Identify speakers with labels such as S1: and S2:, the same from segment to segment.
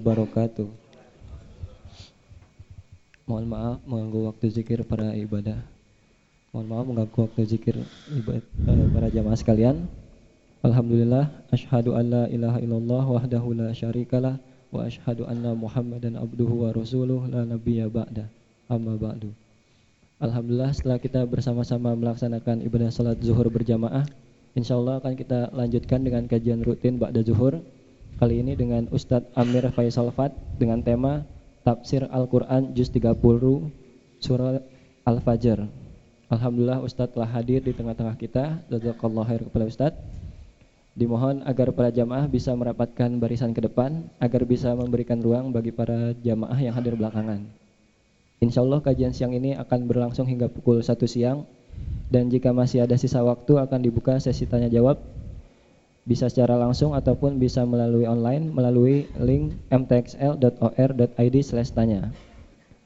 S1: wabarakatuh. Mohon maaf mengganggu waktu zikir para ibadah. Mohon maaf mengganggu waktu zikir ibadah eh, para jamaah sekalian. Alhamdulillah asyhadu an la ilaha illallah wahdahu la syarikalah wa asyhadu anna Muhammadan abduhu wa rasuluh la nabiyya ba'da. Amma ba'du. Alhamdulillah setelah kita bersama-sama melaksanakan ibadah salat zuhur berjamaah, insyaallah akan kita lanjutkan dengan kajian rutin ba'da zuhur Kali ini dengan Ustadz Amir Faisal Fat dengan tema Tafsir Al-Quran Juz 30 Surah Al-Fajr. Alhamdulillah Ustadz telah hadir di tengah-tengah kita. Jazakallah khair kepada Ustadz. Dimohon agar para jamaah bisa merapatkan barisan ke depan Agar bisa memberikan ruang bagi para jamaah yang hadir belakangan. Insya Allah kajian siang ini akan berlangsung hingga pukul 1 siang. Dan jika masih ada sisa waktu akan dibuka sesi tanya jawab bisa secara langsung ataupun bisa melalui online melalui link mtxl.or.id tanya.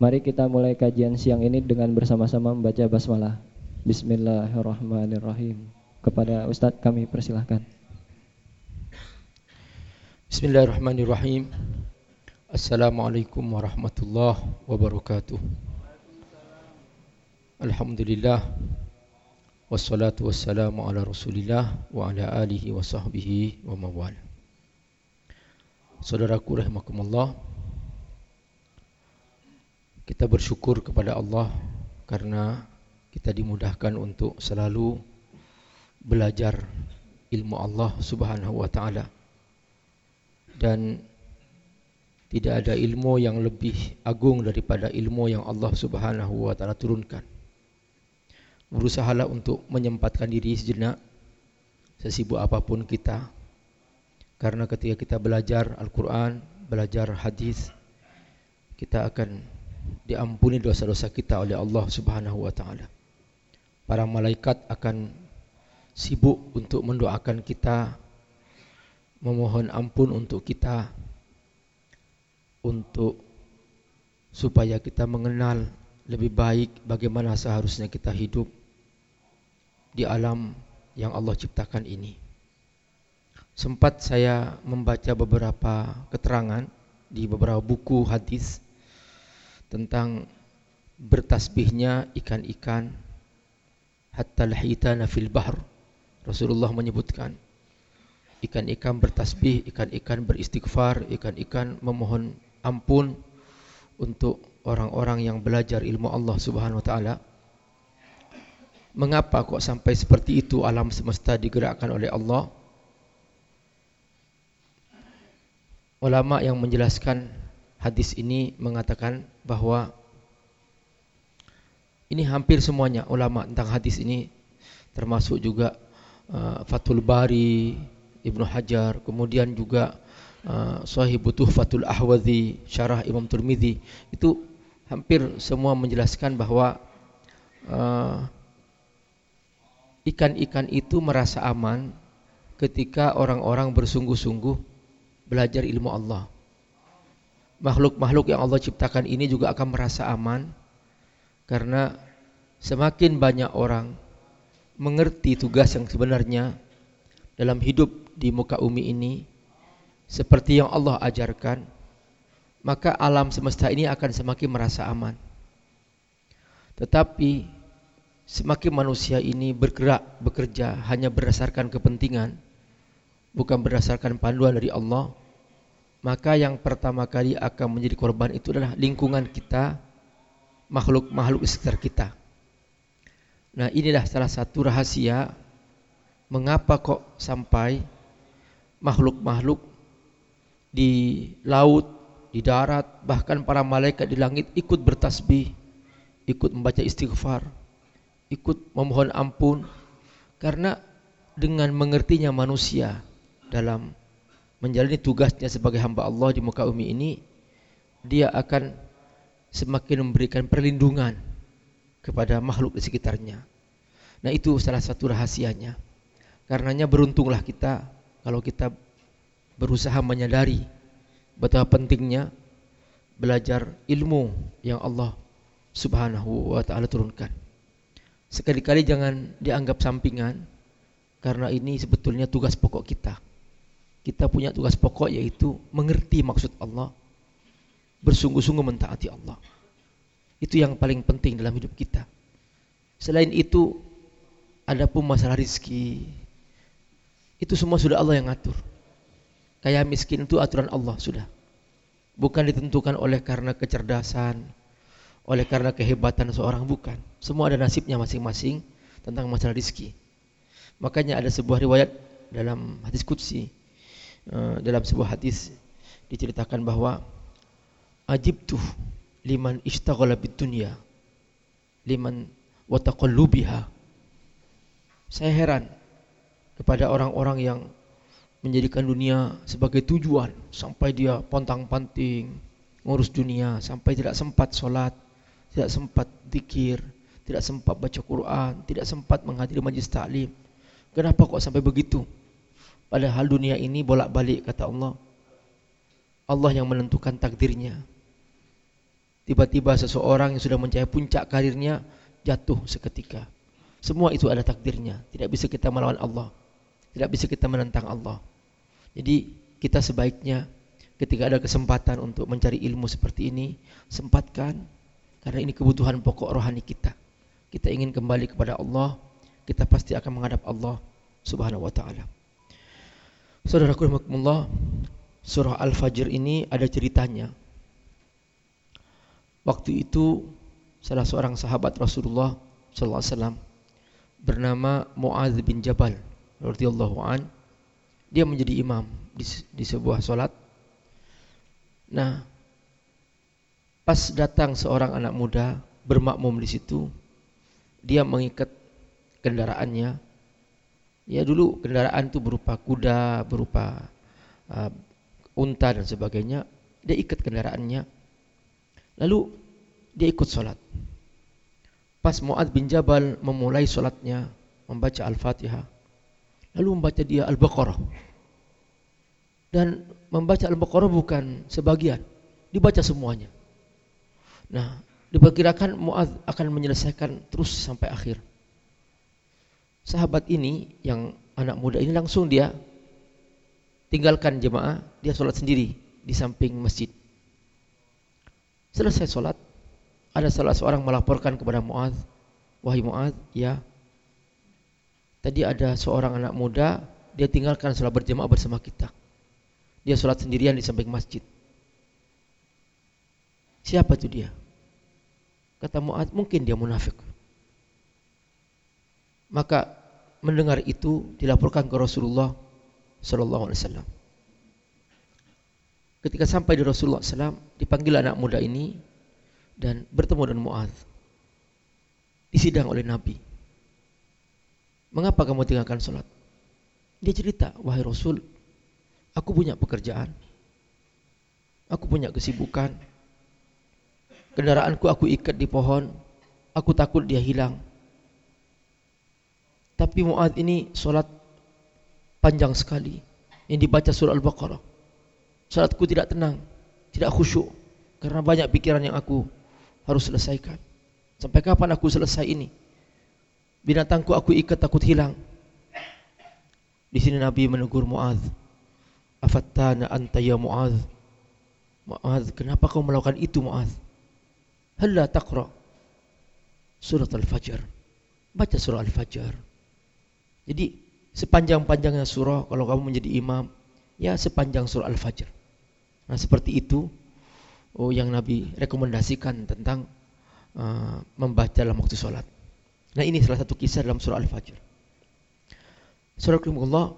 S1: Mari kita mulai kajian siang ini dengan bersama-sama membaca basmalah. Bismillahirrahmanirrahim. Kepada Ustadz kami persilahkan.
S2: Bismillahirrahmanirrahim. Assalamualaikum warahmatullahi wabarakatuh. Alhamdulillah Wassalatu wassalamu ala rasulillah Wa ala alihi wa sahbihi wa mawal. Saudaraku rahmakumullah Kita bersyukur kepada Allah Karena kita dimudahkan untuk selalu Belajar ilmu Allah subhanahu wa ta'ala. Dan Tidak ada ilmu yang lebih agung daripada ilmu yang Allah subhanahu wa ta'ala turunkan berusahalah untuk menyempatkan diri sejenak sesibuk apa pun kita. Karena ketika kita belajar Al-Quran belajar hadis kita akan diampuni dosa-dosa kita oleh Allah Subhanahu wa taala. Para malaikat akan sibuk untuk mendoakan kita memohon ampun untuk kita untuk supaya kita mengenal lebih baik bagaimana seharusnya kita hidup di alam yang Allah ciptakan ini. Sempat saya membaca beberapa keterangan di beberapa buku hadis tentang bertasbihnya ikan-ikan hatta lahitana fil bahr. Rasulullah menyebutkan ikan-ikan bertasbih, ikan-ikan beristighfar, ikan-ikan memohon ampun untuk orang-orang yang belajar ilmu Allah Subhanahu wa taala Mengapa kok sampai seperti itu alam semesta digerakkan oleh Allah? Ulama yang menjelaskan hadis ini mengatakan bahawa ini hampir semuanya ulama tentang hadis ini termasuk juga uh, Fathul Bari, Ibnu Hajar, kemudian juga uh, Sahih Butuh Fathul Ahwazi, Syarah Imam Turmizi itu hampir semua menjelaskan bahawa uh, ikan-ikan itu merasa aman ketika orang-orang bersungguh-sungguh belajar ilmu Allah. Makhluk-makhluk yang Allah ciptakan ini juga akan merasa aman karena semakin banyak orang mengerti tugas yang sebenarnya dalam hidup di muka bumi ini seperti yang Allah ajarkan, maka alam semesta ini akan semakin merasa aman. Tetapi semakin manusia ini bergerak, bekerja hanya berdasarkan kepentingan, bukan berdasarkan panduan dari Allah, maka yang pertama kali akan menjadi korban itu adalah lingkungan kita, makhluk-makhluk sekitar kita. Nah inilah salah satu rahasia mengapa kok sampai makhluk-makhluk di laut, di darat, bahkan para malaikat di langit ikut bertasbih, ikut membaca istighfar, ikut memohon ampun karena dengan mengertinya manusia dalam menjalani tugasnya sebagai hamba Allah di muka bumi ini dia akan semakin memberikan perlindungan kepada makhluk di sekitarnya. Nah itu salah satu rahasianya. Karenanya beruntunglah kita kalau kita berusaha menyadari betapa pentingnya belajar ilmu yang Allah Subhanahu wa taala turunkan. Sekali-kali jangan dianggap sampingan karena ini sebetulnya tugas pokok kita. Kita punya tugas pokok yaitu mengerti maksud Allah, bersungguh-sungguh mentaati Allah. Itu yang paling penting dalam hidup kita. Selain itu, ada pun masalah rizki. Itu semua sudah Allah yang atur. Kayak miskin itu aturan Allah sudah. Bukan ditentukan oleh karena kecerdasan, oleh karena kehebatan seorang bukan. Semua ada nasibnya masing-masing tentang masalah rizki. Makanya ada sebuah riwayat dalam hadis kutsi, eh, dalam sebuah hadis diceritakan bahwa ajib tuh liman ishtaghala bid dunya liman wa taqallubiha saya heran kepada orang-orang yang menjadikan dunia sebagai tujuan sampai dia pontang-panting ngurus dunia sampai tidak sempat sholat tidak sempat zikir tidak sempat baca Quran tidak sempat menghadiri majlis taklim kenapa kok sampai begitu padahal dunia ini bolak-balik kata Allah Allah yang menentukan takdirnya Tiba-tiba seseorang yang sudah mencapai puncak karirnya jatuh seketika. Semua itu ada takdirnya. Tidak bisa kita melawan Allah. Tidak bisa kita menentang Allah. Jadi kita sebaiknya ketika ada kesempatan untuk mencari ilmu seperti ini, sempatkan karena ini kebutuhan pokok rohani kita. Kita ingin kembali kepada Allah, kita pasti akan menghadap Allah Subhanahu wa taala. Saudaraku rahimakumullah, surah Al-Fajr ini ada ceritanya. Waktu itu salah seorang sahabat Rasulullah sallallahu alaihi wasallam bernama Muadz bin Jabal radhiyallahu an dia menjadi imam di, di sebuah salat. Nah, pas datang seorang anak muda bermakmum di situ, dia mengikat kendaraannya. Ya dulu kendaraan itu berupa kuda, berupa uh, unta dan sebagainya. Dia ikat kendaraannya. Lalu dia ikut sholat. Pas Mu'ad bin Jabal memulai sholatnya, membaca Al-Fatihah. Lalu membaca dia Al-Baqarah. Dan membaca Al-Baqarah bukan sebagian, dibaca semuanya. Nah, diperkirakan Mu'ad akan menyelesaikan terus sampai akhir. Sahabat ini yang anak muda ini langsung dia tinggalkan jemaah, dia sholat sendiri di samping masjid. Selesai sholat, ada salah seorang melaporkan kepada Muaz, wahai Muaz, ya, tadi ada seorang anak muda, dia tinggalkan sholat berjemaah bersama kita. Dia sholat sendirian di samping masjid. Siapa itu dia? Kata Muaz, mungkin dia munafik. Maka mendengar itu dilaporkan ke Rasulullah Sallallahu Alaihi Wasallam. Ketika sampai di Rasulullah SAW, dipanggil anak muda ini dan bertemu dengan Muaz. Disidang oleh Nabi. Mengapa kamu tinggalkan sholat? Dia cerita, wahai Rasul, aku punya pekerjaan, aku punya kesibukan, kendaraanku aku ikat di pohon, aku takut dia hilang. Tapi Muaz ini sholat panjang sekali, yang dibaca surah Al-Baqarah. Salatku tidak tenang, tidak khusyuk karena banyak pikiran yang aku harus selesaikan. Sampai kapan aku selesai ini? Binatangku aku ikat takut hilang. Di sini Nabi menegur Muaz. Afattana anta ya Muaz. Muaz, kenapa kau melakukan itu Muaz? Halla taqra surat Al-Fajr. Baca surah Al-Fajr. Jadi sepanjang-panjangnya surah kalau kamu menjadi imam, ya sepanjang surah Al-Fajr. Nah seperti itu oh, yang Nabi rekomendasikan tentang uh, membaca dalam waktu sholat. Nah ini salah satu kisah dalam surah Al-Fajr. Surah Allah,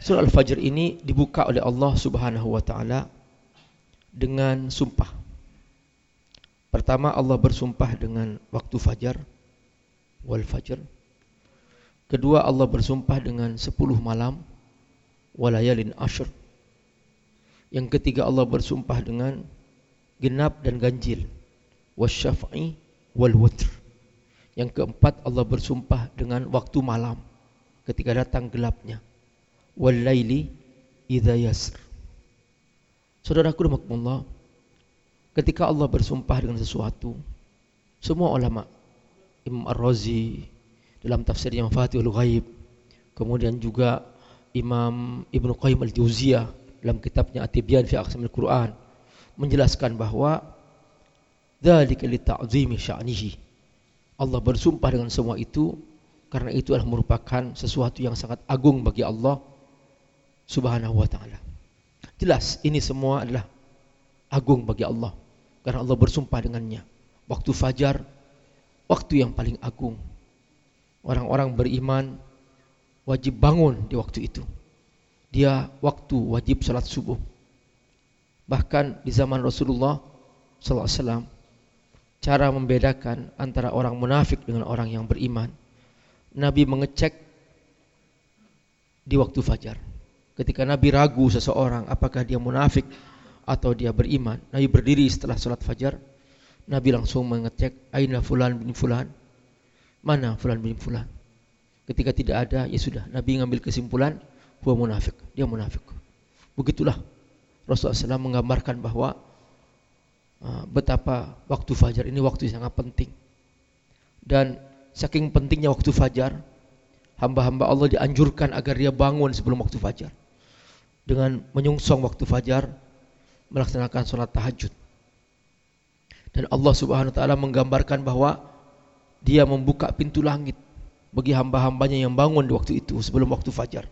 S2: surah Al-Fajr ini dibuka oleh Allah Subhanahu Wa Taala dengan sumpah. Pertama Allah bersumpah dengan waktu fajar, wal fajr. Kedua Allah bersumpah dengan sepuluh malam, walayalin ashr. Yang ketiga Allah bersumpah dengan genap dan ganjil. Wasyaf'i wal wutr. Yang keempat Allah bersumpah dengan waktu malam ketika datang gelapnya. Wal laili idza yasr. Saudaraku rahimakumullah, ketika Allah bersumpah dengan sesuatu, semua ulama Imam Ar-Razi dalam tafsirnya Mafatihul Ghaib, kemudian juga Imam Ibnu Qayyim Al-Jauziyah dalam kitabnya At-Tibyan fi Aqsamil Quran menjelaskan bahwa dzalika li sya'nihi. Allah bersumpah dengan semua itu karena itu adalah merupakan sesuatu yang sangat agung bagi Allah Subhanahu wa taala. Jelas ini semua adalah agung bagi Allah karena Allah bersumpah dengannya. Waktu fajar waktu yang paling agung. Orang-orang beriman wajib bangun di waktu itu. Dia waktu wajib salat subuh. Bahkan di zaman Rasulullah sallallahu alaihi wasallam cara membedakan antara orang munafik dengan orang yang beriman. Nabi mengecek di waktu fajar. Ketika Nabi ragu seseorang apakah dia munafik atau dia beriman, Nabi berdiri setelah salat fajar Nabi langsung mengecek aina fulan bin fulan. Mana fulan bin fulan? Ketika tidak ada, ya sudah. Nabi mengambil kesimpulan, huwa munafik. Dia munafik. Begitulah Rasulullah SAW menggambarkan bahwa uh, betapa waktu fajar ini waktu yang sangat penting. Dan saking pentingnya waktu fajar, hamba-hamba Allah dianjurkan agar dia bangun sebelum waktu fajar. Dengan menyungsong waktu fajar, melaksanakan sholat tahajud. Dan Allah Subhanahu wa taala menggambarkan bahwa dia membuka pintu langit bagi hamba-hambanya yang bangun di waktu itu sebelum waktu fajar.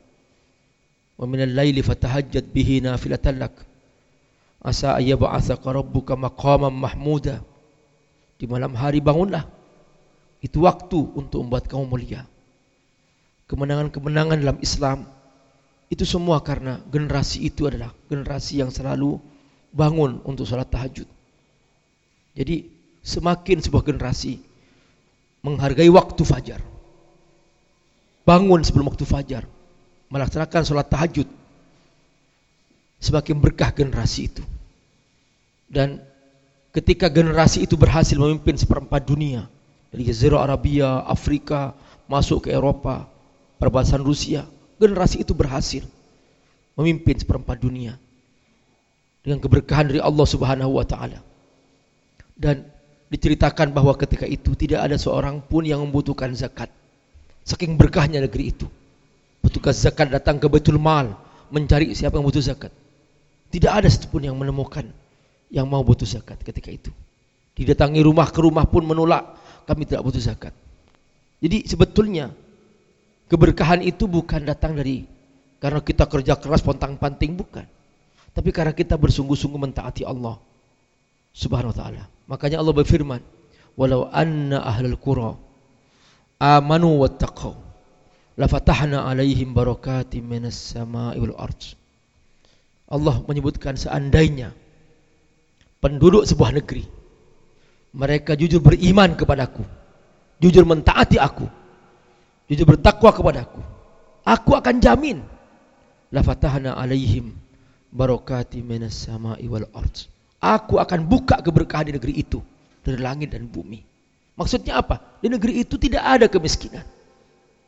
S2: Wa minal laili fatahajjat bihi nafilatan lak. Asa ayyab'atsaka rabbuka maqaman mahmuda. Di malam hari bangunlah. Itu waktu untuk membuat kamu mulia. Kemenangan-kemenangan dalam Islam itu semua karena generasi itu adalah generasi yang selalu bangun untuk salat tahajud. Jadi semakin sebuah generasi menghargai waktu fajar. Bangun sebelum waktu fajar. Melaksanakan sholat tahajud. Semakin berkah generasi itu. Dan ketika generasi itu berhasil memimpin seperempat dunia. Dari Jazirah Arabia, Afrika, masuk ke Eropa, perbatasan Rusia. Generasi itu berhasil memimpin seperempat dunia. Dengan keberkahan dari Allah subhanahu wa ta'ala. Dan diceritakan bahwa ketika itu tidak ada seorang pun yang membutuhkan zakat. Saking berkahnya negeri itu. Petugas zakat datang ke Betul Mal mencari siapa yang butuh zakat. Tidak ada satupun yang menemukan yang mau butuh zakat ketika itu. Didatangi rumah ke rumah pun menolak, kami tidak butuh zakat. Jadi sebetulnya keberkahan itu bukan datang dari karena kita kerja keras pontang-panting bukan. Tapi karena kita bersungguh-sungguh mentaati Allah Subhanahu wa taala. Makanya Allah berfirman, "Walau anna ahlul qura amanu wattaqau lafatahna alaihim barakatim minas sama'i wal ardh." Allah menyebutkan seandainya penduduk sebuah negeri mereka jujur beriman kepadaku, jujur mentaati aku, jujur bertakwa kepadaku, aku akan jamin lafatahna alaihim barakatim minas sama'i wal ardh Aku akan buka keberkahan di negeri itu dari langit dan bumi. Maksudnya apa? Di negeri itu tidak ada kemiskinan.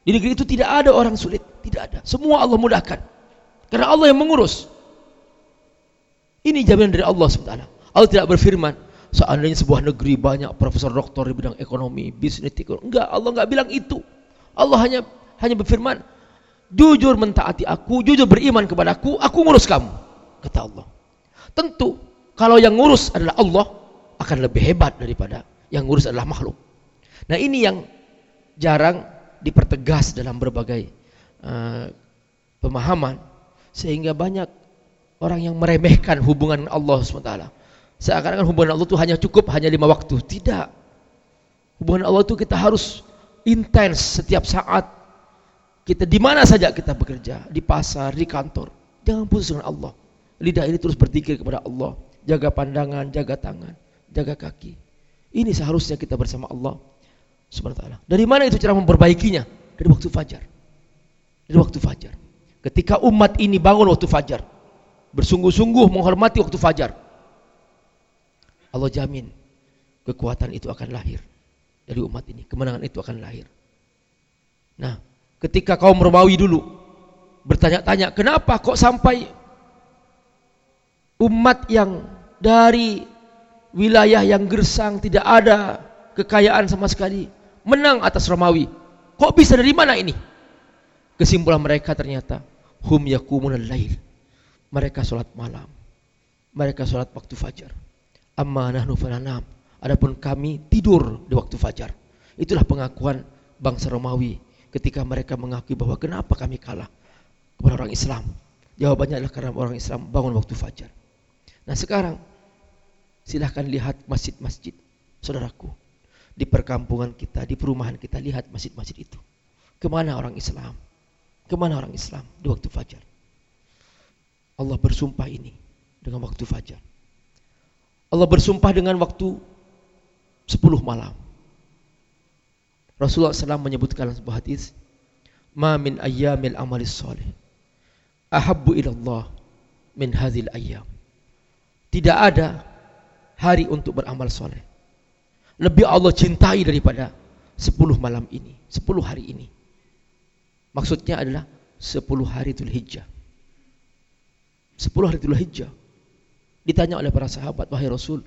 S2: Di negeri itu tidak ada orang sulit, tidak ada. Semua Allah mudahkan. Karena Allah yang mengurus. Ini jaminan dari Allah SWT. Allah tidak berfirman, seandainya sebuah negeri banyak profesor doktor di bidang ekonomi, bisnis, ekonomi. Enggak, Allah enggak bilang itu. Allah hanya hanya berfirman, jujur mentaati aku, jujur beriman kepada aku, aku ngurus kamu. Kata Allah. Tentu kalau yang ngurus adalah Allah, akan lebih hebat daripada yang ngurus adalah makhluk. Nah ini yang jarang dipertegas dalam berbagai uh, pemahaman. Sehingga banyak orang yang meremehkan hubungan Allah SWT. Seakan-akan hubungan Allah itu hanya cukup, hanya lima waktu. Tidak. Hubungan Allah itu kita harus intens setiap saat. Kita di mana saja kita bekerja, di pasar, di kantor. Jangan putus dengan Allah. Lidah ini terus berzikir kepada Allah jaga pandangan, jaga tangan, jaga kaki. Ini seharusnya kita bersama Allah Subhanahu wa taala. Dari mana itu cara memperbaikinya? Dari waktu fajar. Dari waktu fajar. Ketika umat ini bangun waktu fajar, bersungguh-sungguh menghormati waktu fajar, Allah jamin kekuatan itu akan lahir dari umat ini, kemenangan itu akan lahir. Nah, ketika kaum Romawi dulu bertanya-tanya, kenapa kok sampai umat yang dari wilayah yang gersang tidak ada kekayaan sama sekali menang atas Romawi. Kok bisa dari mana ini? Kesimpulan mereka ternyata hum yakumun lail. Mereka sholat malam. Mereka sholat waktu fajar. Amma nahnu fananam. Adapun kami tidur di waktu fajar. Itulah pengakuan bangsa Romawi ketika mereka mengakui bahwa kenapa kami kalah kepada orang Islam. Jawabannya adalah karena orang Islam bangun waktu fajar. Nah sekarang silahkan lihat masjid-masjid, saudaraku. Di perkampungan kita, di perumahan kita, lihat masjid-masjid itu. Ke mana orang Islam? Ke mana orang Islam di waktu fajar? Allah bersumpah ini dengan waktu fajar. Allah bersumpah dengan waktu 10 malam. Rasulullah SAW menyebutkan sebuah hadis, "Ma min ayyamil amalis salih ahabbu ila Allah min hadhil ayyam." Tidak ada hari untuk beramal soleh. Lebih Allah cintai daripada 10 malam ini, 10 hari ini. Maksudnya adalah 10 hari Dhul Hijjah. 10 hari Dhul Hijjah. Ditanya oleh para sahabat, wahai Rasul,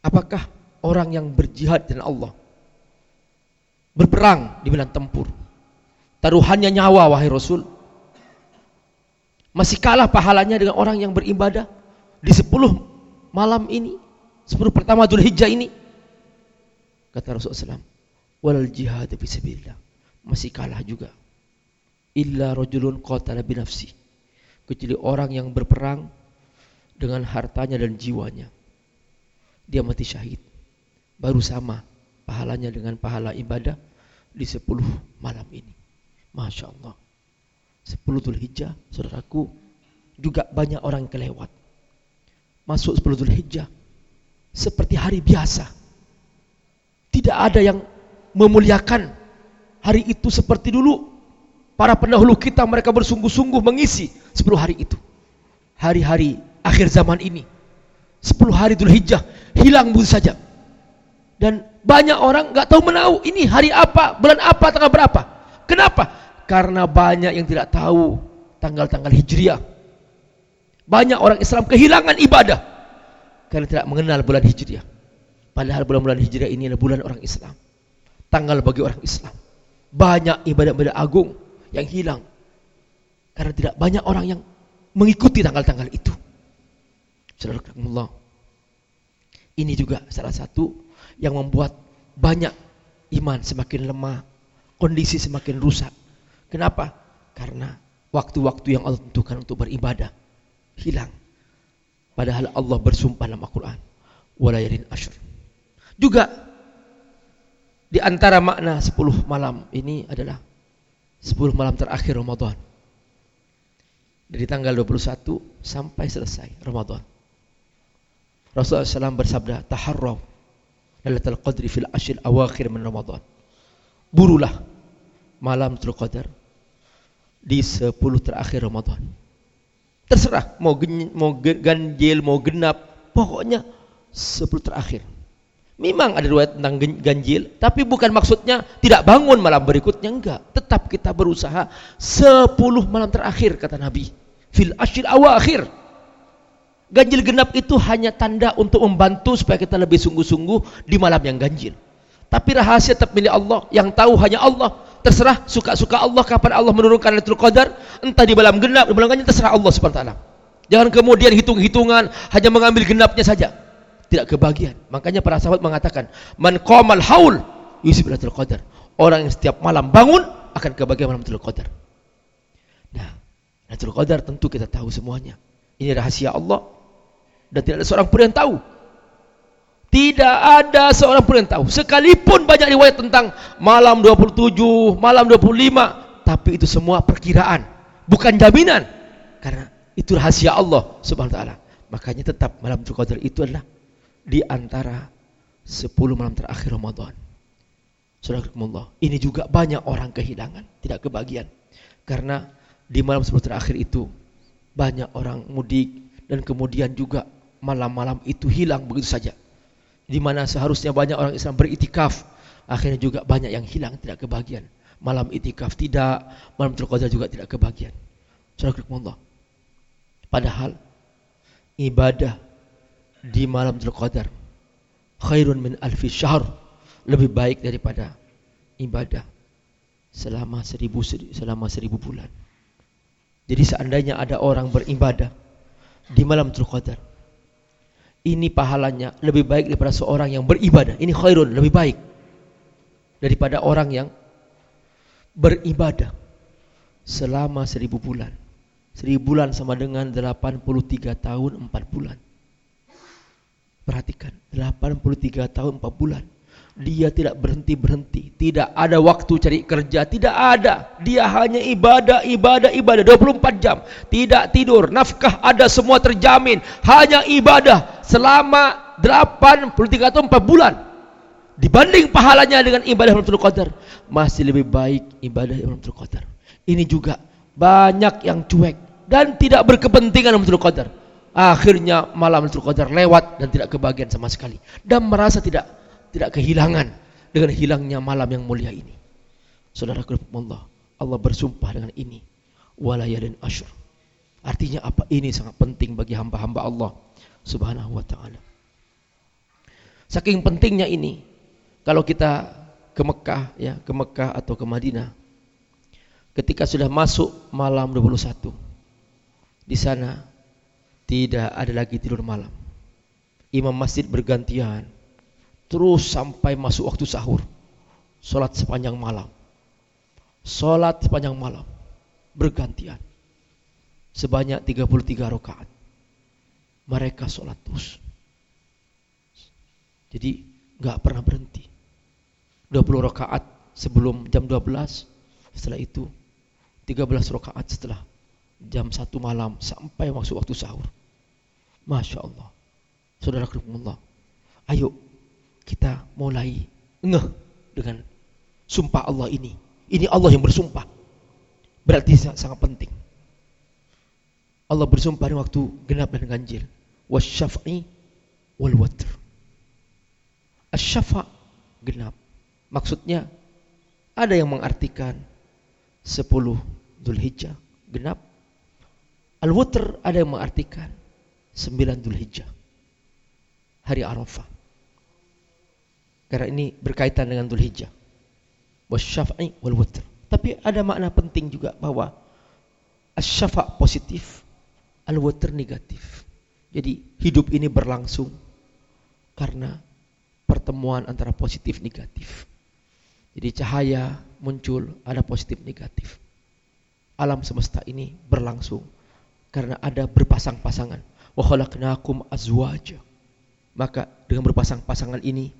S2: apakah orang yang berjihad dengan Allah berperang di medan tempur. Taruhannya nyawa wahai Rasul. Masih kalah pahalanya dengan orang yang beribadah di 10 malam ini, 10 pertama Dhul Hijjah ini. Kata Rasulullah SAW, walal jihad fi sabilillah. Masih kalah juga. Illa rajulun qatala binafsi. Kecuali orang yang berperang dengan hartanya dan jiwanya. Dia mati syahid. Baru sama pahalanya dengan pahala ibadah di 10 malam ini. Masya Allah. 10 Dhul Hijjah, saudaraku, juga banyak orang kelewat. Masuk 10 Dhul Hijjah, seperti hari biasa. Tidak ada yang memuliakan hari itu seperti dulu. Para pendahulu kita mereka bersungguh-sungguh mengisi 10 hari itu. Hari-hari akhir zaman ini. 10 hari Dhul Hijjah hilang begitu saja. Dan banyak orang nggak tahu menau ini hari apa, bulan apa, tanggal berapa. Kenapa? Karena banyak yang tidak tahu tanggal-tanggal hijriah. Banyak orang Islam kehilangan ibadah karena tidak mengenal bulan hijriah. Padahal bulan-bulan hijriah ini adalah bulan orang Islam. Tanggal bagi orang Islam. Banyak ibadah-ibadah agung yang hilang karena tidak banyak orang yang mengikuti tanggal-tanggal itu. Saudara Ini juga salah satu yang membuat banyak iman semakin lemah, kondisi semakin rusak. Kenapa? Karena waktu-waktu yang Allah tentukan untuk beribadah hilang. Padahal Allah bersumpah dalam Al-Quran. Walayalin ashur. Juga di antara makna 10 malam ini adalah 10 malam terakhir Ramadan. Dari tanggal 21 sampai selesai Ramadan. Rasulullah SAW bersabda, Taharraw Lailatul Qadri fil ashil awakhir min Ramadan. Burulah malam Qadar di 10 terakhir Ramadan. Terserah mau gen, mau ganjil, mau genap, pokoknya 10 terakhir. Memang ada riwayat tentang ganjil, tapi bukan maksudnya tidak bangun malam berikutnya enggak. Tetap kita berusaha 10 malam terakhir kata Nabi. Fil ashil awakhir Ganjil genap itu hanya tanda untuk membantu supaya kita lebih sungguh-sungguh di malam yang ganjil. Tapi rahasia tetap milik Allah. Yang tahu hanya Allah. Terserah suka-suka Allah kapan Allah menurunkan Lailatul Qadar, entah di malam genap, di malam ganjil terserah Allah Subhanahu taala. Jangan kemudian hitung-hitungan hanya mengambil genapnya saja. Tidak kebagian. Makanya para sahabat mengatakan, "Man qamal haul yusib Lailatul Qadar." Orang yang setiap malam bangun akan kebagian malam Lailatul Qadar. Nah, Lailatul Qadar tentu kita tahu semuanya. Ini rahasia Allah dan tidak ada seorang pun yang tahu. Tidak ada seorang pun yang tahu. Sekalipun banyak riwayat tentang malam 27, malam 25, tapi itu semua perkiraan, bukan jaminan. Karena itu rahasia Allah Subhanahu wa taala. Makanya tetap malam Qadar itu adalah di antara 10 malam terakhir Ramadan. Saudara ini juga banyak orang kehilangan, tidak kebagian. Karena di malam 10 terakhir itu banyak orang mudik dan kemudian juga malam-malam itu hilang begitu saja. Di mana seharusnya banyak orang Islam beritikaf, akhirnya juga banyak yang hilang tidak kebagian. Malam itikaf tidak, malam terqadar juga tidak kebagian. Allah. Padahal ibadah di malam terqadar khairun min alfi syahr lebih baik daripada ibadah selama seribu selama seribu bulan. Jadi seandainya ada orang beribadah di malam Qadar. Ini pahalanya lebih baik daripada seorang yang beribadah. Ini khairun, lebih baik daripada orang yang beribadah selama seribu bulan. Seribu bulan sama dengan 83 tahun 4 bulan. Perhatikan, 83 tahun 4 bulan. Dia tidak berhenti-berhenti. Tidak ada waktu cari kerja. Tidak ada. Dia hanya ibadah, ibadah, ibadah. 24 jam. Tidak tidur. Nafkah ada semua terjamin. Hanya ibadah. Selama 83 atau 4 bulan. Dibanding pahalanya dengan ibadah Lailatul Qadar. Masih lebih baik ibadah Lailatul Qadar. Ini juga banyak yang cuek. Dan tidak berkepentingan Lailatul Qadar. Akhirnya malam Lailatul Qadar lewat dan tidak kebagian sama sekali. Dan merasa tidak tidak kehilangan dengan hilangnya malam yang mulia ini. Saudara Allah, Allah bersumpah dengan ini. Walayalin asyur. Artinya apa? Ini sangat penting bagi hamba-hamba Allah subhanahu wa ta'ala. Saking pentingnya ini, kalau kita ke Mekah, ya, ke Mekah atau ke Madinah, ketika sudah masuk malam 21, di sana tidak ada lagi tidur malam. Imam masjid bergantian, terus sampai masuk waktu sahur. Salat sepanjang malam. Salat sepanjang malam bergantian. Sebanyak 33 rakaat. Mereka salat terus. Jadi nggak pernah berhenti. 20 rakaat sebelum jam 12, setelah itu 13 rakaat setelah jam 1 malam sampai masuk waktu sahur. Masya Allah. Saudara Allah. Ayo kita mulai ngeh dengan sumpah Allah ini. Ini Allah yang bersumpah. Berarti sangat penting. Allah bersumpah di waktu genap dan ganjil. Wasyaf'i wal watr. Asyafa genap. Maksudnya ada yang mengartikan 10 Dzulhijjah genap. Al-Watr ada yang mengartikan 9 Dzulhijjah. Hari Arafah. Karena ini berkaitan dengan Dhul Hijjah. Wasyaf'i wal wutr. Tapi ada makna penting juga bahwa asyafa positif, al-wutr negatif. Jadi hidup ini berlangsung karena pertemuan antara positif negatif. Jadi cahaya muncul ada positif negatif. Alam semesta ini berlangsung karena ada berpasang-pasangan. Wa khalaqnakum azwaja. Maka dengan berpasang-pasangan ini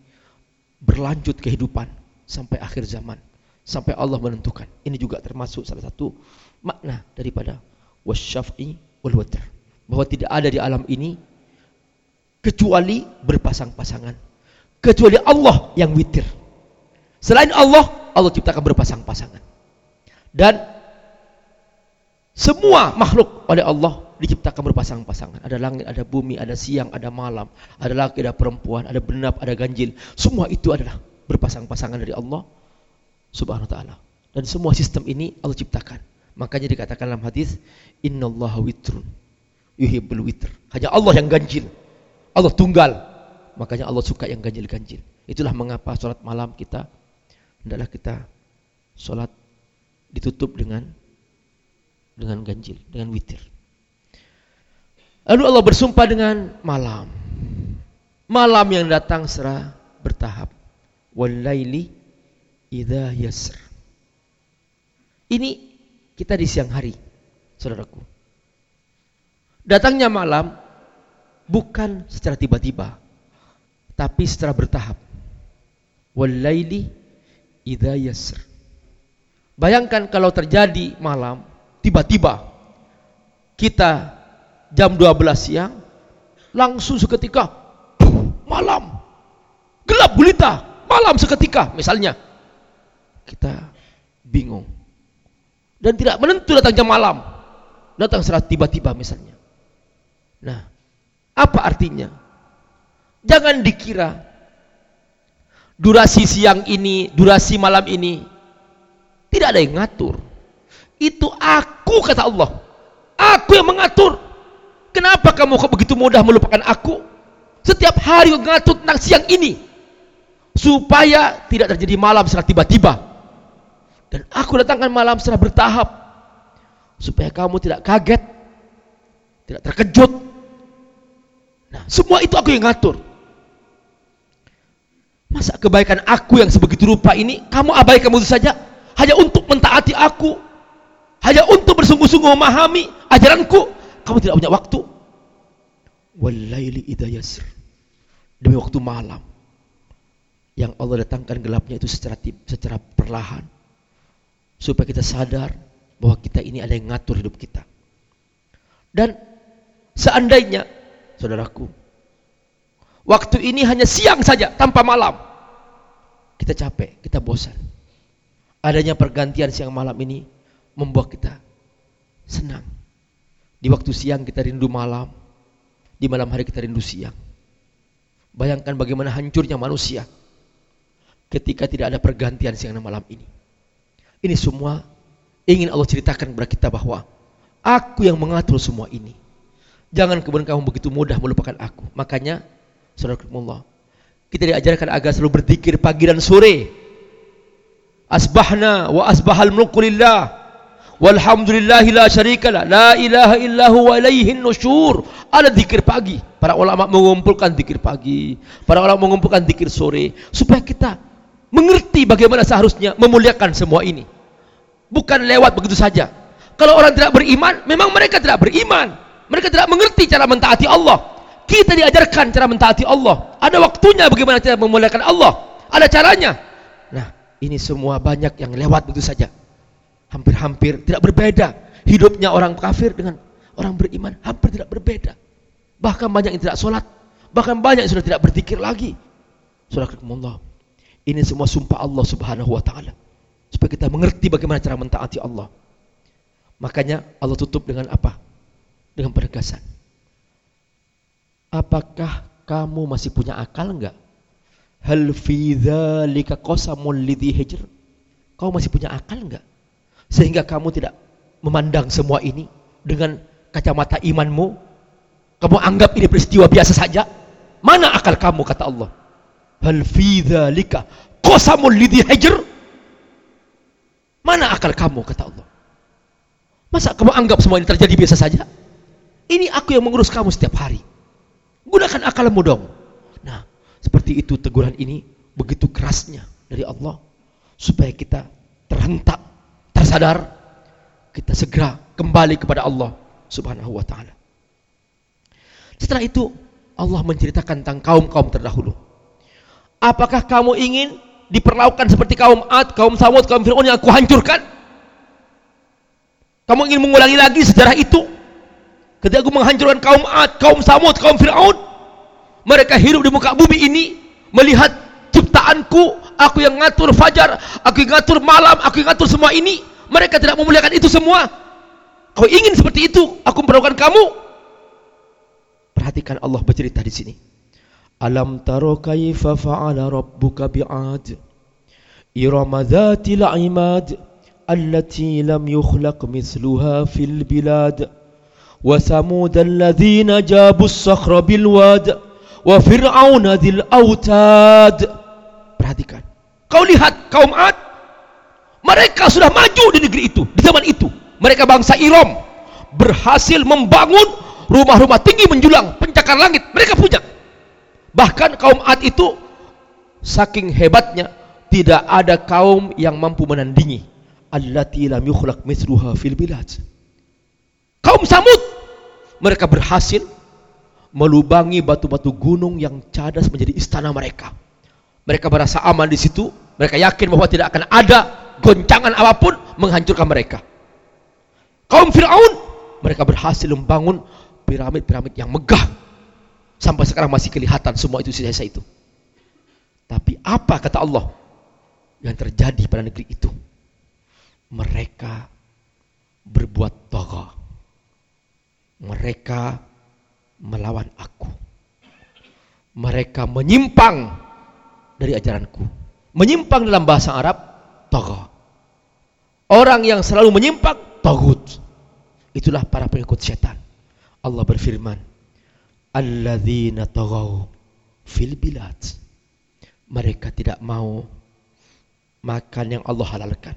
S2: berlanjut kehidupan sampai akhir zaman sampai Allah menentukan ini juga termasuk salah satu makna daripada wasyaf'i wal watr bahwa tidak ada di alam ini kecuali berpasang-pasangan kecuali Allah yang witir selain Allah Allah ciptakan berpasang-pasangan dan semua makhluk oleh Allah diciptakan berpasang-pasangan. Ada langit, ada bumi, ada siang, ada malam, ada laki, ada perempuan, ada benap, ada ganjil. Semua itu adalah berpasang-pasangan dari Allah Subhanahu wa taala. Dan semua sistem ini Allah ciptakan. Makanya dikatakan dalam hadis, "Innallaha witrun yuhibbul witr." Hanya Allah yang ganjil. Allah tunggal. Makanya Allah suka yang ganjil-ganjil. Itulah mengapa sholat malam kita hendaklah kita sholat ditutup dengan dengan ganjil, dengan witir. Lalu Allah bersumpah dengan malam. Malam yang datang secara bertahap. Walaili idza yasr. Ini kita di siang hari, saudaraku. Datangnya malam bukan secara tiba-tiba, tapi secara bertahap. Walaili yasr. Bayangkan kalau terjadi malam, tiba-tiba kita jam 12 siang langsung seketika malam. Gelap gulita malam seketika misalnya. Kita bingung. Dan tidak menentu datang jam malam. Datang secara tiba-tiba misalnya nah apa artinya jangan dikira durasi siang ini durasi malam ini tidak ada yang ngatur itu aku kata Allah aku yang mengatur Kenapa kamu kok begitu mudah melupakan aku? Setiap hari ngatur tentang siang ini. Supaya tidak terjadi malam secara tiba-tiba. Dan aku datangkan malam secara bertahap. Supaya kamu tidak kaget. Tidak terkejut. Nah, semua itu aku yang ngatur. Masa kebaikan aku yang sebegitu rupa ini kamu abaikan begitu saja hanya untuk mentaati aku, hanya untuk bersungguh-sungguh memahami ajaranku, kamu tidak punya waktu. Walaili yasr. Demi waktu malam yang Allah datangkan gelapnya itu secara secara perlahan supaya kita sadar bahwa kita ini ada yang ngatur hidup kita. Dan seandainya saudaraku waktu ini hanya siang saja tanpa malam kita capek, kita bosan. Adanya pergantian siang malam ini membuat kita senang. Di waktu siang kita rindu malam, di malam hari kita rindu siang. Bayangkan bagaimana hancurnya manusia ketika tidak ada pergantian siang dan malam ini. Ini semua ingin Allah ceritakan kepada kita bahwa aku yang mengatur semua ini. Jangan kemudian kamu begitu mudah melupakan aku. Makanya, saudara Allah, kita diajarkan agar selalu berzikir pagi dan sore. Asbahna wa asbahal mulku lillah. Walhamdulillahi la syarikalah. La ilaha illahu wa ilaihin nusyur. Ada zikir pagi. Para ulama mengumpulkan zikir pagi. Para ulama mengumpulkan zikir sore. Supaya kita mengerti bagaimana seharusnya memuliakan semua ini. Bukan lewat begitu saja. Kalau orang tidak beriman, memang mereka tidak beriman. Mereka tidak mengerti cara mentaati Allah. Kita diajarkan cara mentaati Allah. Ada waktunya bagaimana cara memuliakan Allah. Ada caranya. Nah, ini semua banyak yang lewat begitu saja. Hampir-hampir tidak berbeda. Hidupnya orang kafir dengan orang beriman hampir tidak berbeda. Bahkan banyak yang tidak sholat. Bahkan banyak yang sudah tidak berzikir lagi. Surah Allah. Ini semua sumpah Allah subhanahu wa ta'ala. Supaya kita mengerti bagaimana cara mentaati Allah. Makanya Allah tutup dengan apa? Dengan penegasan. Apakah kamu masih punya akal enggak? Hal fi dzalika qasamul lidhi hijr? Kau masih punya akal enggak? Sehingga kamu tidak memandang semua ini dengan kacamata imanmu. Kamu anggap ini peristiwa biasa saja. Mana akal kamu kata Allah? Hal fi dzalika qasamul lidhi hijr? Mana akal kamu kata Allah? Masa kamu anggap semua ini terjadi biasa saja? Ini aku yang mengurus kamu setiap hari. Gunakan akalmu dong. Nah, seperti itu teguran ini begitu kerasnya dari Allah supaya kita terhentak, tersadar, kita segera kembali kepada Allah Subhanahu wa taala. Setelah itu Allah menceritakan tentang kaum-kaum terdahulu. Apakah kamu ingin diperlakukan seperti kaum Ad, kaum Samud, kaum Fir'aun yang aku hancurkan? Kamu ingin mengulangi lagi sejarah itu? Ketika aku menghancurkan kaum Ad, kaum Samud, kaum Fir'aun, mereka hidup di muka bumi ini, melihat ciptaanku, aku yang ngatur fajar, aku yang ngatur malam, aku yang ngatur semua ini, mereka tidak memuliakan itu semua. Kau ingin seperti itu, aku memperlakukan kamu. Perhatikan Allah bercerita di sini. Alam taro kaifa fa'ala rabbuka bi'ad Irama dhatil imad Allati lam yukhlaq misluha fil bilad وثمود الذين جابوا الصخر بالواد وفرعون ذي الأوتاد perhatikan kau lihat kaum Ad mereka sudah maju di negeri itu di zaman itu mereka bangsa Iram berhasil membangun rumah-rumah tinggi menjulang pencakar langit mereka punya bahkan kaum Ad itu saking hebatnya tidak ada kaum yang mampu menandingi allati lam yukhlaq mithluha fil bilad kaum Samud mereka berhasil melubangi batu-batu gunung yang cadas menjadi istana mereka. Mereka merasa aman di situ. Mereka yakin bahwa tidak akan ada goncangan apa pun menghancurkan mereka. Kaum Fir'aun, mereka berhasil membangun piramid-piramid yang megah. Sampai sekarang masih kelihatan semua itu sisa itu. Tapi apa kata Allah yang terjadi pada negeri itu? Mereka berbuat toga mereka melawan aku. Mereka menyimpang dari ajaranku. Menyimpang dalam bahasa Arab, toga. Orang yang selalu menyimpang, togut. Itulah para pengikut setan. Allah berfirman, Alladzina tagaw fil bilad. Mereka tidak mau makan yang Allah halalkan.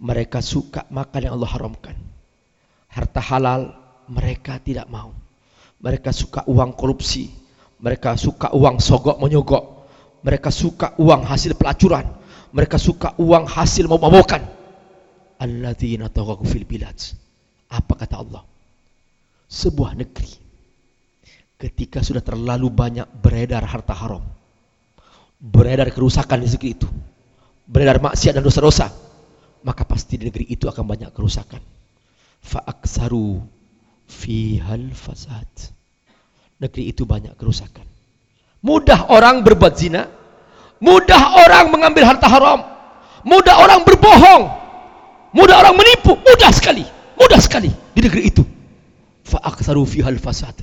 S2: Mereka suka makan yang Allah haramkan. Harta halal mereka tidak mau. Mereka suka uang korupsi. Mereka suka uang sogok menyogok. Mereka suka uang hasil pelacuran. Mereka suka uang hasil memabokan. Alladzina taghaw fil bilad. Apa kata Allah? Sebuah negeri ketika sudah terlalu banyak beredar harta haram. Beredar kerusakan di negeri itu. Beredar maksiat dan dosa-dosa. Maka pasti di negeri itu akan banyak kerusakan. Fa'aksaru fihal fasad. Negeri itu banyak kerusakan. Mudah orang berbuat zina, mudah orang mengambil harta haram, mudah orang berbohong, mudah orang menipu, mudah sekali, mudah sekali di negeri itu. Fa'aksaru fihal fasad.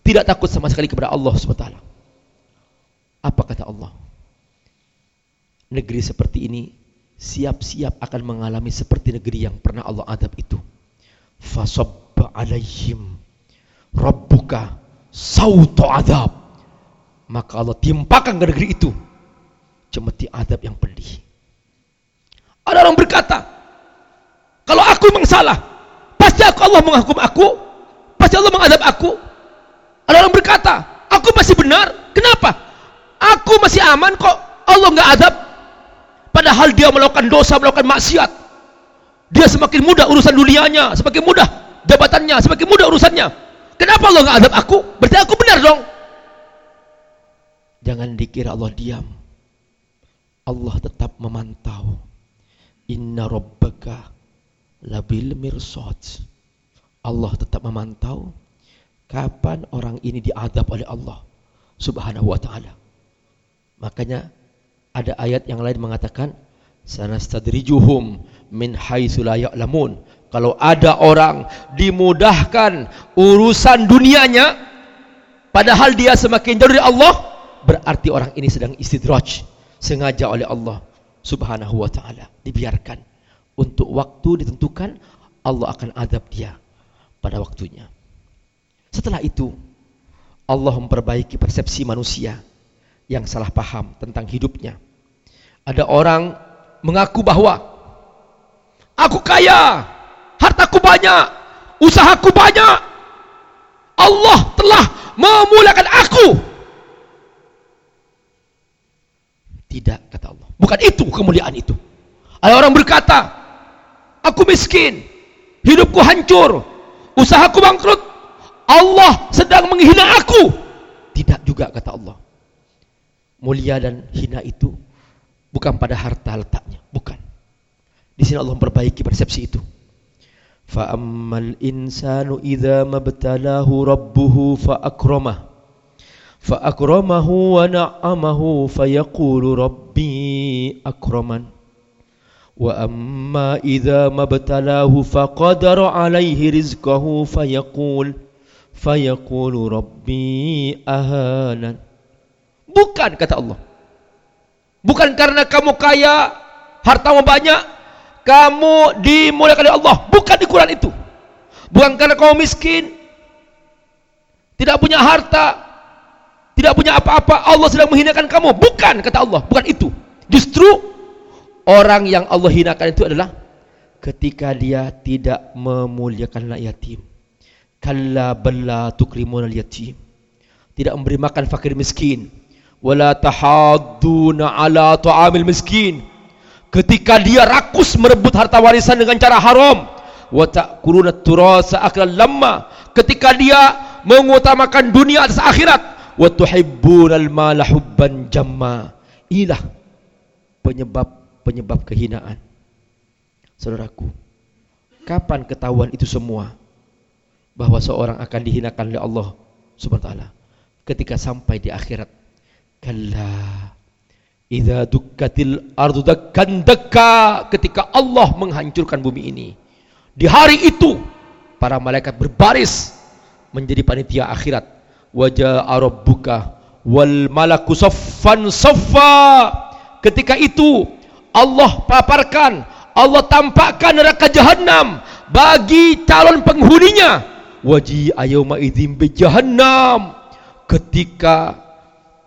S2: Tidak takut sama sekali kepada Allah SWT. Apa kata Allah? Negeri seperti ini siap-siap akan mengalami seperti negeri yang pernah Allah adab itu. Fasabba alaihim rabbuka sautu adab. Maka Allah timpakan ke negeri itu cemeti adab yang pedih. Ada orang berkata, kalau aku memang salah, pasti aku Allah menghukum aku, pasti Allah mengadab aku. Ada orang berkata, aku masih benar, kenapa? Aku masih aman kok, Allah nggak adab. Padahal dia melakukan dosa, melakukan maksiat. Dia semakin mudah urusan dunianya, semakin mudah jabatannya, semakin mudah urusannya. Kenapa Allah nggak adab aku? Berarti aku benar dong. Jangan dikira Allah diam. Allah tetap memantau. Inna rabbaka labil mirsad. Allah tetap memantau kapan orang ini diadab oleh Allah Subhanahu wa taala. Makanya ada ayat yang lain mengatakan sanastadrijuhum min haitsu la ya'lamun. Kalau ada orang dimudahkan urusan dunianya padahal dia semakin jauh dari Allah, berarti orang ini sedang istidraj, sengaja oleh Allah Subhanahu wa taala, dibiarkan untuk waktu ditentukan Allah akan adab dia pada waktunya. Setelah itu Allah memperbaiki persepsi manusia yang salah paham tentang hidupnya. Ada orang mengaku bahwa Aku kaya, hartaku banyak, usahaku banyak. Allah telah memuliakan aku. Tidak kata Allah. Bukan itu kemuliaan itu. Ada orang berkata, aku miskin, hidupku hancur, usahaku bangkrut. Allah sedang menghina aku. Tidak juga kata Allah. Mulia dan hina itu bukan pada harta letaknya, bukan. Di sini Allah memperbaiki persepsi itu. Fa ammal insanu idza mabtalahu rabbuhu fa akramah fa akramahu wa na'amahu fa yaqulu rabbi akraman. Wa amma idza mabtalahu fa qadara alaihi rizqahu fa yaqul fa yaqulu rabbi ahanan. Bukan kata Allah. Bukan karena kamu kaya hartamu banyak kamu dimuliakan oleh Allah bukan di Quran itu. Bukan karena kamu miskin tidak punya harta tidak punya apa-apa Allah sedang menghinakan kamu. Bukan kata Allah bukan itu. Justru orang yang Allah hinakan itu adalah ketika dia tidak memuliakan anak yatim. Kalla balla tukrimun al yatim tidak memberi makan fakir miskin. Wala tahadduna ala ta'amil miskin ketika dia rakus merebut harta warisan dengan cara haram. Wa ta'kuluna turasa aklan lamma. Ketika dia mengutamakan dunia atas akhirat. Wa tuhibbunal mala hubban jamma. Inilah penyebab penyebab kehinaan. Saudaraku kapan ketahuan itu semua? Bahwa seorang akan dihinakan oleh Allah subhanahu wa taala. Ketika sampai di akhirat. Kalla Idza dukkatil ardu dakkan dakka ketika Allah menghancurkan bumi ini. Di hari itu para malaikat berbaris menjadi panitia akhirat. Wajah rabbuka wal malaku saffan saffa. Ketika itu Allah paparkan, Allah tampakkan neraka jahanam bagi calon penghuninya. Waji ayyauma idzim bi jahannam. Ketika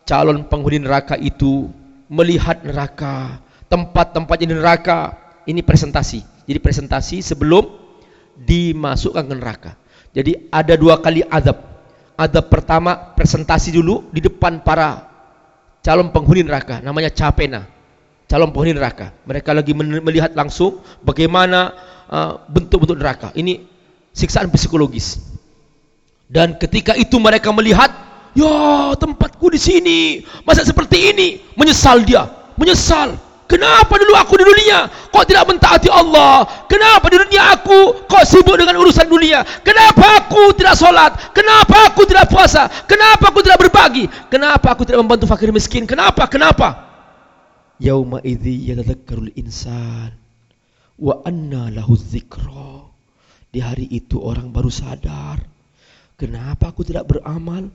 S2: calon penghuni neraka itu melihat neraka, tempat-tempat di neraka. Ini presentasi. Jadi presentasi sebelum dimasukkan ke neraka. Jadi ada dua kali azab. Azab pertama presentasi dulu di depan para calon penghuni neraka, namanya capena. Calon penghuni neraka. Mereka lagi melihat langsung bagaimana uh, bentuk-bentuk uh, neraka. Ini siksaan psikologis. Dan ketika itu mereka melihat, ya tempatku di sini, masa seperti ini, menyesal dia, menyesal. Kenapa dulu aku di dunia kok tidak mentaati Allah? Kenapa di dunia aku kok sibuk dengan urusan dunia? Kenapa aku tidak solat? Kenapa aku tidak puasa? Kenapa aku tidak berbagi? Kenapa aku tidak membantu fakir miskin? Kenapa? Kenapa? Yauma idzi yatadzakkarul insan wa anna lahu. Di hari itu orang baru sadar. Kenapa aku tidak beramal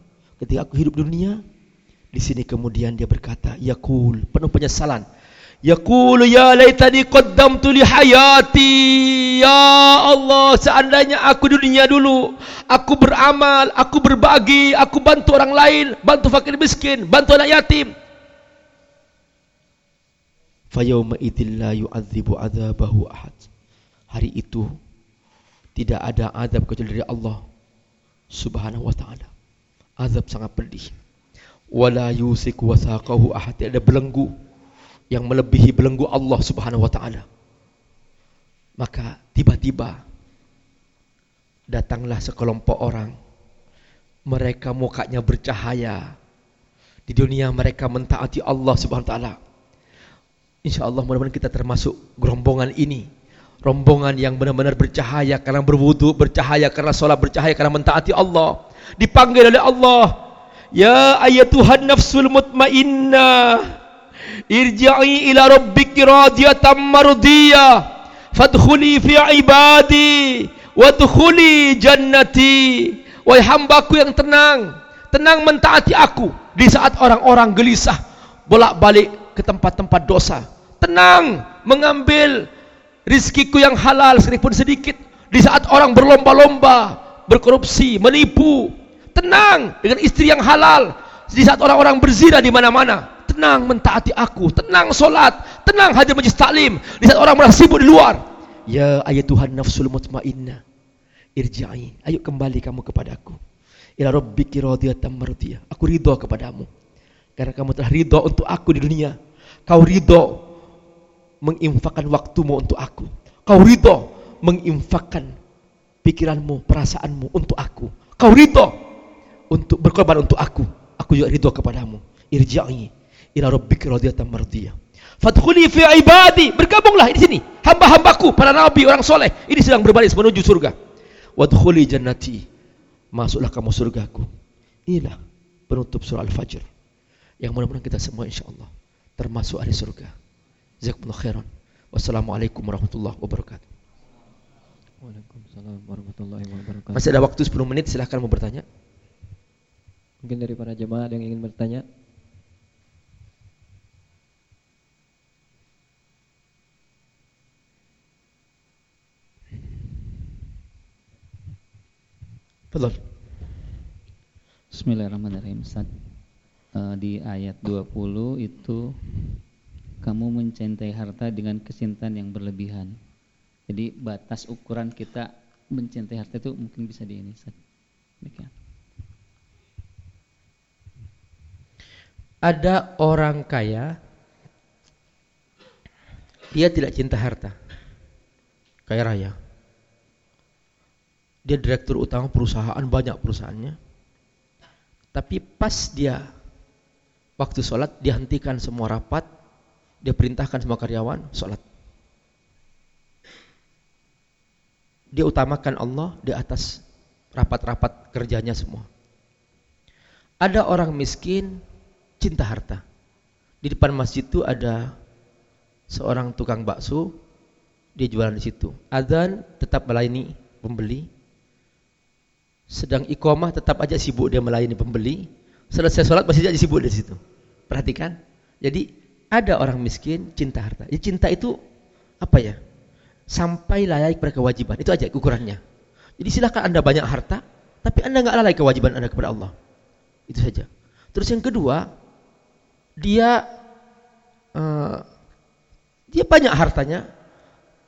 S2: ketika aku hidup dunia? Di sini kemudian dia berkata, Yakul, penuh penyesalan. Yaqulu ya laitani qaddamtu li hayati. Ya Allah, seandainya aku dunia dulu, aku beramal, aku berbagi, aku bantu orang lain, bantu fakir miskin, bantu anak yatim. Fayawma idzil la yu'adzibu adzabahu ahad. Hari itu tidak ada azab kecuali dari Allah Subhanahu wa taala. Azab sangat pedih. Wala yusiku wasaqahu ahad. Ada belenggu yang melebihi belenggu Allah Subhanahu wa taala. Maka tiba-tiba datanglah sekelompok orang. Mereka mukanya bercahaya. Di dunia mereka mentaati Allah Subhanahu wa taala. Insyaallah mudah-mudahan kita termasuk gerombongan ini. Rombongan yang benar-benar bercahaya karena berwudu, bercahaya karena sholat, bercahaya karena mentaati Allah. Dipanggil oleh Allah. Ya ayatuhan nafsul mutmainnah irji'i ila rabbiki radiyatan mardiyah fadkhuli fi ibadi wadkhuli jannati. Wahai hambaku yang tenang tenang mentaati aku di saat orang-orang gelisah bolak-balik ke tempat-tempat dosa. Tenang mengambil rizkiku yang halal sekalipun sedikit di saat orang berlomba-lomba berkorupsi, menipu tenang dengan istri yang halal di saat orang-orang berzina di mana-mana tenang mentaati aku, tenang solat, tenang hadir majlis taklim. Di saat orang merasa sibuk di luar. Ya ayat Tuhan nafsul mutmainnah. Irja'i, ayo kembali kamu kepadaku. Ila rabbiki radiyatan mardiyah. Aku ridho kepadamu. Karena kamu telah ridho untuk aku di dunia. Kau ridho menginfakkan waktumu untuk aku. Kau ridho menginfakkan pikiranmu, perasaanmu untuk aku. Kau ridho untuk berkorban untuk aku. Aku juga ridho kepadamu. Irja'i ila rabbika radiyatan mardiyah. Fadkhuli fi ibadi, bergabunglah di sini. Hamba-hambaku, para nabi, orang soleh, ini sedang berbaris menuju surga. Wadkhuli jannati. Masuklah kamu surgaku. Inilah penutup surah Al-Fajr. Yang mudah-mudahan kita semua insyaallah termasuk ahli surga. Jazakumullah khairan. Wassalamualaikum warahmatullahi wabarakatuh.
S1: Waalaikumsalam warahmatullahi wabarakatuh.
S2: Masih ada waktu 10 menit, silahkan mau bertanya.
S1: Mungkin dari para jemaah yang ingin bertanya.
S2: Betul.
S3: Bismillahirrahmanirrahim. Ustaz. Uh, di ayat 20 itu kamu mencintai harta dengan kesintaan yang berlebihan. Jadi batas ukuran kita mencintai harta itu mungkin bisa di ini.
S2: Ada orang kaya dia tidak cinta harta. Kaya raya dia direktur utama perusahaan banyak perusahaannya tapi pas dia waktu sholat dihentikan semua rapat dia perintahkan semua karyawan sholat dia utamakan Allah di atas rapat-rapat kerjanya semua ada orang miskin cinta harta di depan masjid itu ada seorang tukang bakso dia jualan di situ azan tetap melayani pembeli sedang iqamah tetap aja sibuk dia melayani pembeli. Selesai sholat masih aja sibuk di situ. Perhatikan. Jadi ada orang miskin cinta harta. Ya, cinta itu apa ya? Sampai layak pada kewajiban. Itu aja ukurannya. Jadi silakan anda banyak harta, tapi anda nggak lalai kewajiban anda kepada Allah. Itu saja. Terus yang kedua, dia uh, dia banyak hartanya,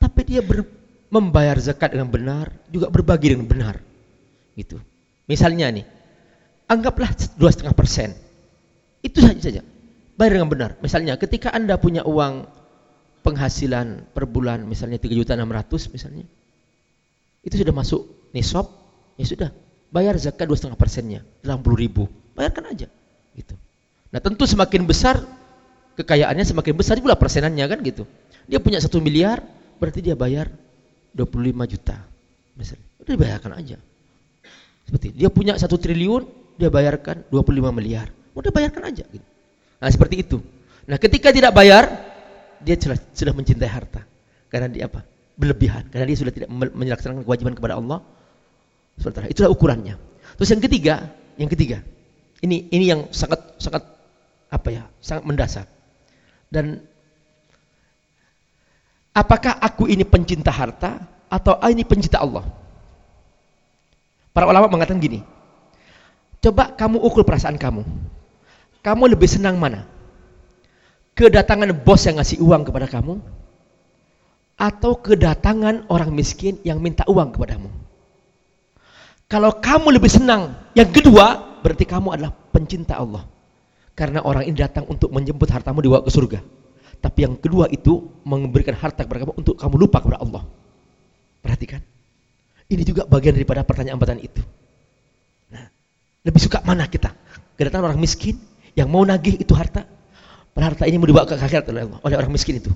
S2: tapi dia ber, membayar zakat dengan benar, juga berbagi dengan benar. Gitu. Misalnya nih, anggaplah dua setengah persen. Itu saja saja. Bayar dengan benar. Misalnya, ketika anda punya uang penghasilan per bulan, misalnya tiga juta enam ratus misalnya, itu sudah masuk nisab, ya sudah. Bayar zakat dua setengah persennya, dalam puluh ribu. Bayarkan aja. Gitu. Nah tentu semakin besar kekayaannya semakin besar pula persenannya kan gitu. Dia punya satu miliar, berarti dia bayar 25 juta. Misalnya, udah dibayarkan aja. Seperti dia punya satu triliun, dia bayarkan 25 miliar. Udah bayarkan aja. Gitu. Nah seperti itu. Nah ketika tidak bayar, dia sudah, sudah mencintai harta. Karena dia apa? Berlebihan. Karena dia sudah tidak menyelaksanakan kewajiban kepada Allah. Sementara itulah ukurannya. Terus yang ketiga, yang ketiga, ini ini yang sangat sangat apa ya? Sangat mendasar. Dan apakah aku ini pencinta harta atau ini pencinta Allah? Para ulama mengatakan gini. Coba kamu ukur perasaan kamu. Kamu lebih senang mana? Kedatangan bos yang ngasih uang kepada kamu atau kedatangan orang miskin yang minta uang kepadamu? Kalau kamu lebih senang yang kedua, berarti kamu adalah pencinta Allah. Karena orang ini datang untuk menjemput hartamu dibawa ke surga. Tapi yang kedua itu memberikan harta kepada kamu untuk kamu lupa kepada Allah. Perhatikan. Ini juga bagian daripada pertanyaan-pertanyaan itu. Nah, lebih suka mana kita? Kedatangan orang miskin yang mau nagih itu harta. Harta ini mau dibawa ke akhirat oleh Allah, oleh orang miskin itu.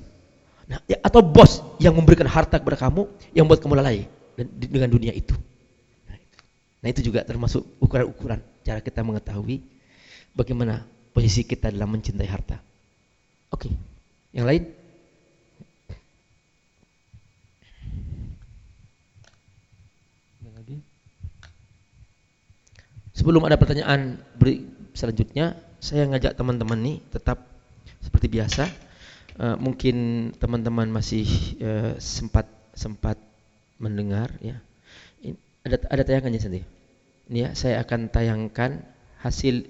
S2: Nah, ya, atau bos yang memberikan harta kepada kamu yang buat kamu lalai dengan dunia itu. Nah, itu, juga termasuk ukuran-ukuran cara kita mengetahui bagaimana posisi kita dalam mencintai harta. Oke. Okay. Yang lain? Sebelum ada pertanyaan selanjutnya, saya ngajak teman-teman nih tetap seperti biasa. Uh, mungkin teman-teman masih uh, sempat sempat mendengar ya. Ada ada tayangannya sendiri. Ini ya, saya akan tayangkan hasil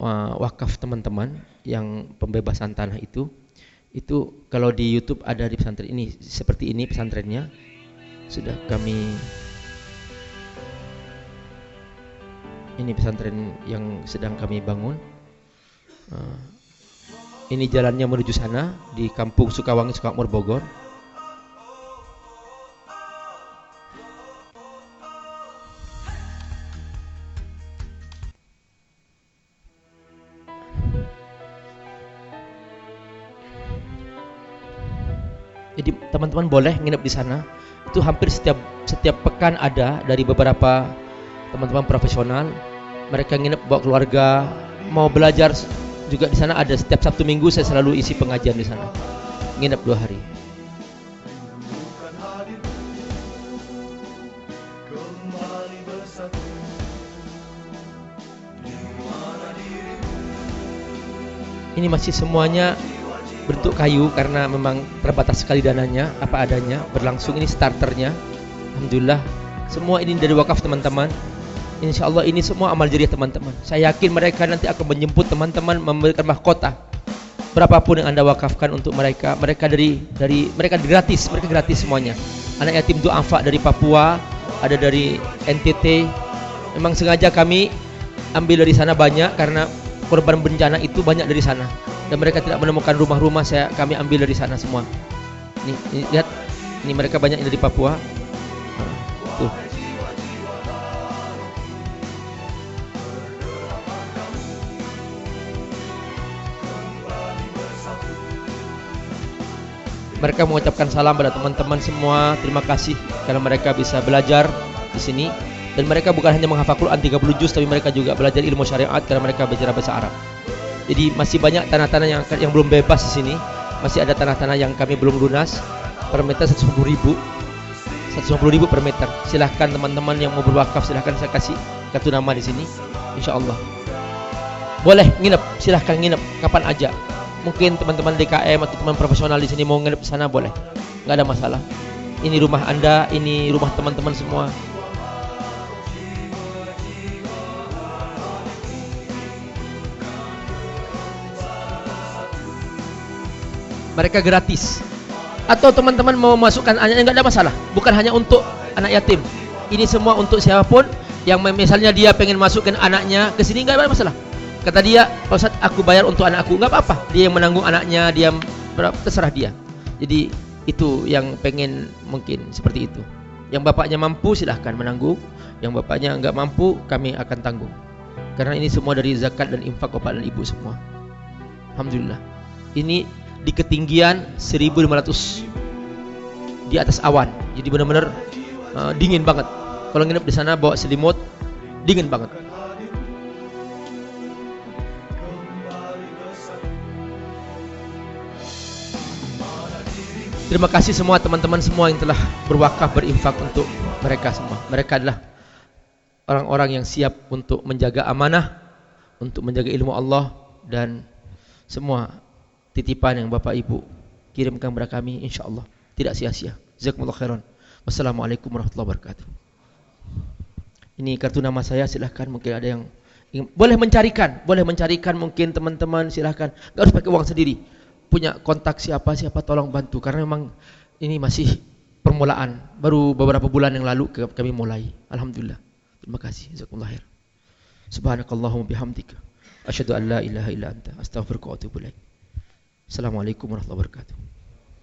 S2: uh, wakaf teman-teman yang pembebasan tanah itu itu kalau di YouTube ada di pesantren ini seperti ini pesantrennya sudah kami ini pesantren yang sedang kami bangun uh, ini jalannya menuju sana di kampung Sukawangi Sukamakmur Bogor Jadi teman-teman boleh nginep di sana. Itu hampir setiap setiap pekan ada dari beberapa teman-teman profesional. Mereka nginep bawa keluarga, mau belajar juga di sana ada setiap Sabtu Minggu saya selalu isi pengajian di sana. Nginep dua hari. Ini masih semuanya bentuk kayu karena memang terbatas sekali dananya apa adanya berlangsung ini starternya Alhamdulillah semua ini dari wakaf teman-teman Insya Allah ini semua amal jariah teman-teman. Saya yakin mereka nanti akan menjemput teman-teman memberikan mahkota. Berapapun yang anda wakafkan untuk mereka mereka dari dari mereka gratis mereka gratis semuanya. Anak yatim du'afa dari Papua ada dari NTT memang sengaja kami ambil dari sana banyak karena korban bencana itu banyak dari sana. Dan mereka tidak menemukan rumah-rumah saya kami ambil dari sana semua. Ini lihat, ini mereka banyak dari Papua. Mereka mengucapkan salam pada teman-teman semua. Terima kasih karena mereka bisa belajar di sini dan mereka bukan hanya menghafal Quran 30 juz tapi mereka juga belajar ilmu syariat karena mereka belajar bahasa Arab. Jadi masih banyak tanah-tanah yang yang belum bebas di sini. Masih ada tanah-tanah yang kami belum lunas. Per meter 150 ribu. 150 ribu per meter. Silahkan teman-teman yang mau berwakaf silahkan saya kasih kartu nama di sini. Insya Allah. Boleh nginep, silahkan nginep kapan aja. Mungkin teman-teman DKM atau teman profesional di sini mau nginep sana boleh. Nggak ada masalah. Ini rumah Anda, ini rumah teman-teman semua. mereka gratis atau teman-teman mau masukkan anaknya nggak ada masalah bukan hanya untuk anak yatim ini semua untuk siapa pun yang misalnya dia pengen masukkan anaknya ke sini nggak ada masalah. Kata dia, Pak Ustaz, aku bayar untuk anakku. Nggak apa-apa. Dia yang menanggung anaknya, dia terserah dia. Jadi itu yang pengen mungkin seperti itu. Yang bapaknya mampu silahkan menanggung. Yang bapaknya nggak mampu kami akan tanggung. Karena ini semua dari zakat dan infak bapak dan ibu semua. Alhamdulillah. Ini di ketinggian 1500 di atas awan. Jadi benar-benar uh, dingin banget. Kalau nginep di sana bawa selimut, dingin banget. Terima kasih semua teman-teman semua yang telah berwakaf berinfak untuk mereka semua. Mereka adalah orang-orang yang siap untuk menjaga amanah, untuk menjaga ilmu Allah dan semua titipan yang Bapak Ibu kirimkan kepada kami insyaallah tidak sia-sia. Jazakumullah khairan. Wassalamualaikum warahmatullahi wabarakatuh. Ini kartu nama saya silahkan mungkin ada yang ingin, boleh mencarikan, boleh mencarikan mungkin teman-teman silahkan. Enggak harus pakai uang sendiri. Punya kontak siapa siapa tolong bantu karena memang ini masih permulaan. Baru beberapa bulan yang lalu kami mulai. Alhamdulillah. Terima kasih. Jazakumullah khair. Subhanakallahumma bihamdika asyhadu an la ilaha illa anta astaghfiruka wa atubu ilaik. Assalamualaikum warahmatullahi wabarakatuh.